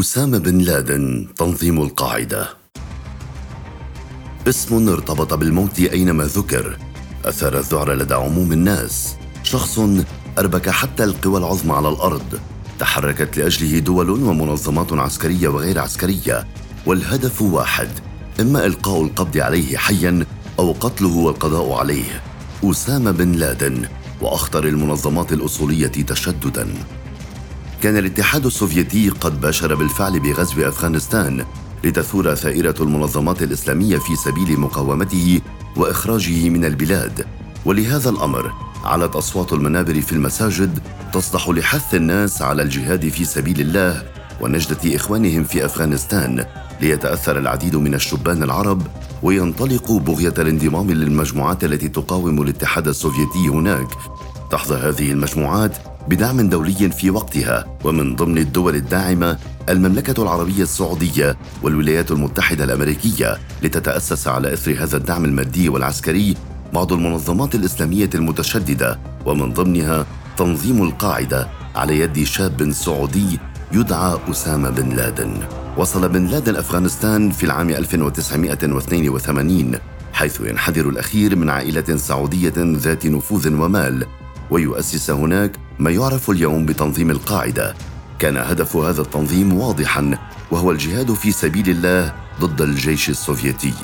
أسامة بن لادن تنظيم القاعدة. اسم ارتبط بالموت أينما ذكر أثار الذعر لدى عموم الناس. شخص أربك حتى القوى العظمى على الأرض. تحركت لأجله دول ومنظمات عسكرية وغير عسكرية والهدف واحد إما إلقاء القبض عليه حيا أو قتله والقضاء عليه. أسامة بن لادن وأخطر المنظمات الأصولية تشددا. كان الاتحاد السوفيتي قد باشر بالفعل بغزو أفغانستان لتثور ثائره المنظمات الإسلامية في سبيل مقاومته وإخراجه من البلاد. ولهذا الأمر علت أصوات المنابر في المساجد تصدح لحث الناس على الجهاد في سبيل الله ونجدة إخوانهم في أفغانستان. ليتأثر العديد من الشبان العرب وينطلقوا بغية الانضمام للمجموعات التي تقاوم الاتحاد السوفيتي هناك. تحظى هذه المجموعات بدعم دولي في وقتها ومن ضمن الدول الداعمة المملكة العربية السعودية والولايات المتحدة الأمريكية لتتأسس على إثر هذا الدعم المادي والعسكري بعض المنظمات الإسلامية المتشددة ومن ضمنها تنظيم القاعدة على يد شاب سعودي يدعى أسامة بن لادن. وصل بن لادن أفغانستان في العام 1982 حيث ينحدر الأخير من عائلة سعودية ذات نفوذ ومال ويؤسس هناك ما يعرف اليوم بتنظيم القاعدة. كان هدف هذا التنظيم واضحا وهو الجهاد في سبيل الله ضد الجيش السوفيتي.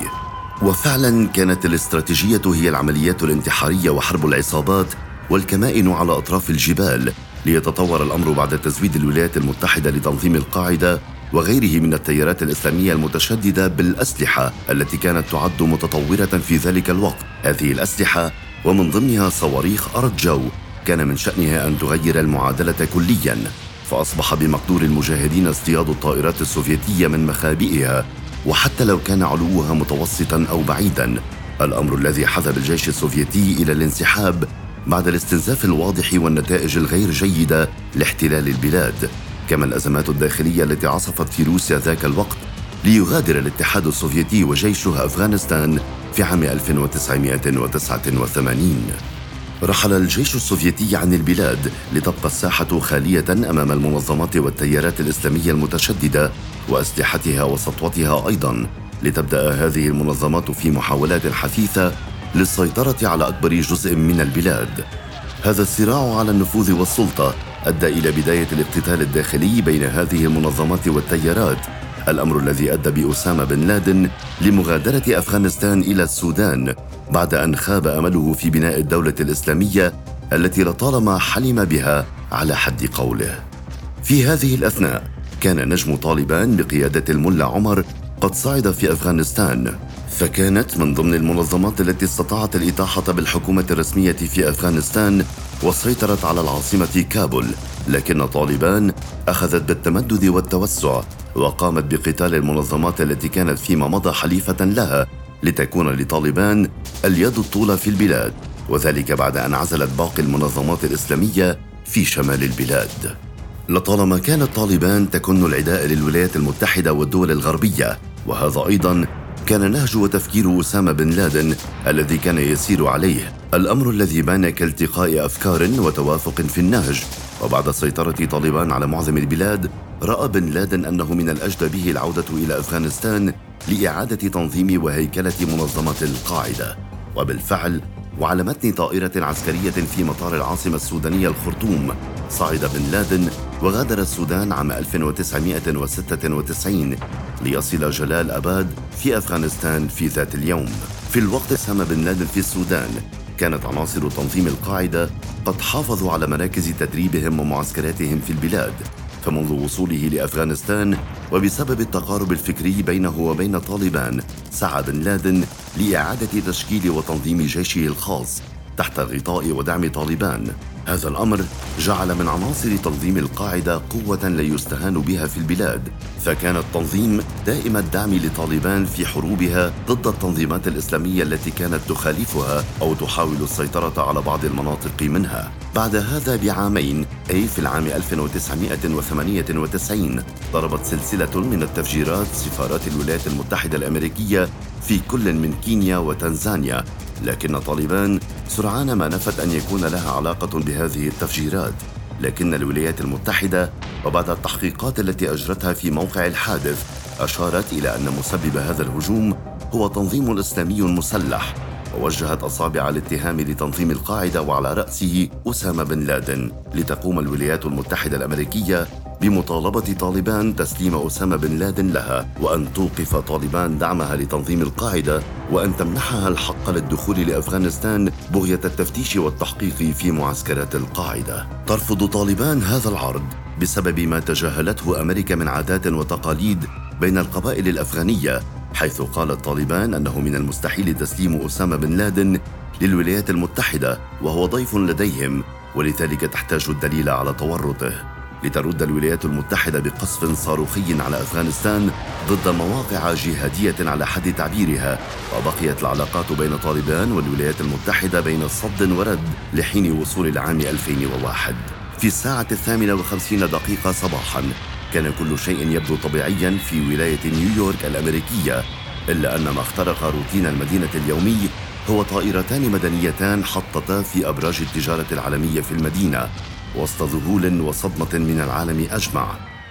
وفعلا كانت الاستراتيجية هي العمليات الانتحارية وحرب العصابات والكمائن على أطراف الجبال ليتطور الأمر بعد تزويد الولايات المتحدة لتنظيم القاعدة وغيره من التيارات الإسلامية المتشددة بالأسلحة التي كانت تعد متطورة في ذلك الوقت. هذه الأسلحة ومن ضمنها صواريخ أرض جو كان من شأنها أن تغير المعادلة كليا فأصبح بمقدور المجاهدين اصطياد الطائرات السوفيتية من مخابئها وحتى لو كان علوها متوسطا أو بعيدا الأمر الذي حذب الجيش السوفيتي إلى الانسحاب بعد الاستنزاف الواضح والنتائج الغير جيدة لاحتلال البلاد. كما الأزمات الداخلية التي عصفت في روسيا ذاك الوقت ليغادر الاتحاد السوفيتي وجيشه أفغانستان في عام 1989 رحل الجيش السوفيتي عن البلاد لتبقى الساحة خالية أمام المنظمات والتيارات الإسلامية المتشددة وأسلحتها وسطوتها أيضا. لتبدأ هذه المنظمات في محاولات حثيثة للسيطرة على أكبر جزء من البلاد. هذا الصراع على النفوذ والسلطة أدى إلى بداية الاقتتال الداخلي بين هذه المنظمات والتيارات الأمر الذي أدى بأسامة بن لادن لمغادرة أفغانستان إلى السودان بعد أن خاب أمله في بناء الدولة الإسلامية التي لطالما حلم بها على حد قوله. في هذه الأثناء كان نجم طالبان بقيادة الملا عمر قد صعد في أفغانستان فكانت من ضمن المنظمات التي استطاعت الاطاحه بالحكومة الرسمية في أفغانستان وسيطرت على العاصمة كابول لكن طالبان أخذت بالتمدد والتوسع وقامت بقتال المنظمات التي كانت فيما مضى حليفة لها لتكون لطالبان اليد الطولى في البلاد وذلك بعد أن عزلت باقي المنظمات الإسلامية في شمال البلاد. لطالما كانت طالبان تكن العداء للولايات المتحدة والدول الغربية وهذا أيضا كان نهج وتفكير اسامه بن لادن الذي كان يسير عليه. الأمر الذي بان كالتقاء أفكار وتوافق في النهج. وبعد سيطرة طالبان على معظم البلاد رأى بن لادن أنه من الاجدى به العودة إلى أفغانستان لإعادة تنظيم وهيكلة منظمه القاعدة. وبالفعل وعلى متن طائرة عسكرية في مطار العاصمة السودانية الخرطوم صعد بن لادن وغادر السودان عام 1996 ليصل جلال أباد في أفغانستان في ذات اليوم. في الوقت سام بن لادن في السودان كانت عناصر تنظيم القاعدة قد حافظوا على مراكز تدريبهم ومعسكراتهم في البلاد فمنذ وصوله لأفغانستان وبسبب التقارب الفكري بينه وبين طالبان سعى بن لادن لإعادة تشكيل وتنظيم جيشه الخاص تحت غطاء ودعم طالبان. هذا الأمر جعل من عناصر تنظيم القاعدة قوة لا يستهان بها في البلاد. فكان التنظيم دائم الدعم لطالبان في حروبها ضد التنظيمات الإسلامية التي كانت تخالفها أو تحاول السيطرة على بعض المناطق منها. بعد هذا بعامين أي في العام 1998 ضربت سلسلة من التفجيرات سفارات الولايات المتحدة الأمريكية في كل من كينيا وتنزانيا لكن طالبان سرعان ما نفت أن يكون لها علاقة بهذه التفجيرات. لكن الولايات المتحدة وبعد التحقيقات التي أجرتها في موقع الحادث أشارت إلى أن مسبب هذا الهجوم هو تنظيم إسلامي مسلح ووجهت أصابع الاتهام لتنظيم القاعدة وعلى رأسه أسامة بن لادن لتقوم الولايات المتحدة الأمريكية بمطالبة طالبان تسليم أسامة بن لادن لها وأن توقف طالبان دعمها لتنظيم القاعدة وأن تمنحها الحق للدخول لأفغانستان بغية التفتيش والتحقيق في معسكرات القاعدة. ترفض طالبان هذا العرض بسبب ما تجاهلته أمريكا من عادات وتقاليد بين القبائل الأفغانية حيث قالت طالبان أنه من المستحيل تسليم أسامة بن لادن للولايات المتحدة وهو ضيف لديهم ولذلك تحتاج الدليل على تورطه. لترد الولايات المتحدة بقصف صاروخي على أفغانستان ضد مواقع جهادية على حد تعبيرها وبقيت العلاقات بين طالبان والولايات المتحدة بين صد ورد لحين وصول العام 2001 في الساعة الثامنة وخمسين دقيقة صباحا كان كل شيء يبدو طبيعيا في ولاية نيويورك الأمريكية إلا أن ما اخترق روتين المدينة اليومي هو طائرتان مدنيتان حطتا في أبراج التجارة العالمية في المدينة وسط ذهول وصدمة من العالم أجمع.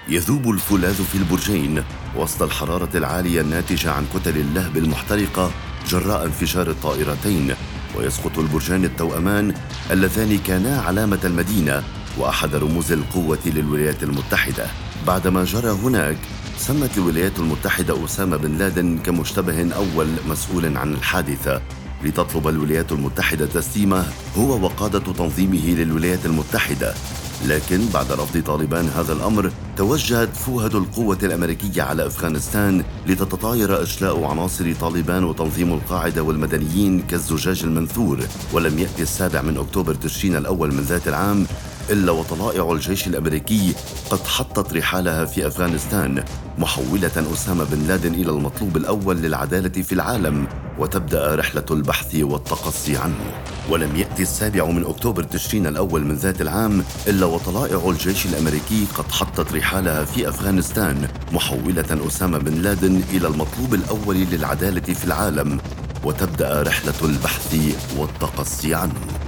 يذوب الفولاذ في البرجين وسط الحرارة العالية الناتجة عن كتل اللهب المحترقة جراء انفجار الطائرتين. ويسقط البرجان التوأمان اللذان كانا علامة المدينة وأحد رموز القوة للولايات المتحدة. بعدما جرى هناك سمت الولايات المتحدة أسامة بن لادن كمشتبه أول مسؤول عن الحادثة. لتطلب الولايات المتحدة تسليمه هو وقادة تنظيمه للولايات المتحدة. لكن بعد رفض طالبان هذا الأمر توجهت فوهد القوة الأمريكية على أفغانستان لتتطاير إشلاء عناصر طالبان وتنظيم القاعدة والمدنيين كالزجاج المنثور. ولم يأتي السابع من أكتوبر تشرين الأول من ذات العام إلا وطلائع الجيش الأمريكي قد حطت رحالها في أفغانستان محولة أسامة بن لادن إلى المطلوب الأول للعدالة في العالم وتبدأ رحلة البحث والتقصي عنه. ولم يأتي السابع من أكتوبر تشرين الأول من ذات العام إلا وطلائع الجيش الأمريكي قد حطت رحالها في أفغانستان محولة أسامة بن لادن إلى المطلوب الأول للعدالة في العالم وتبدأ رحلة البحث والتقصي عنه.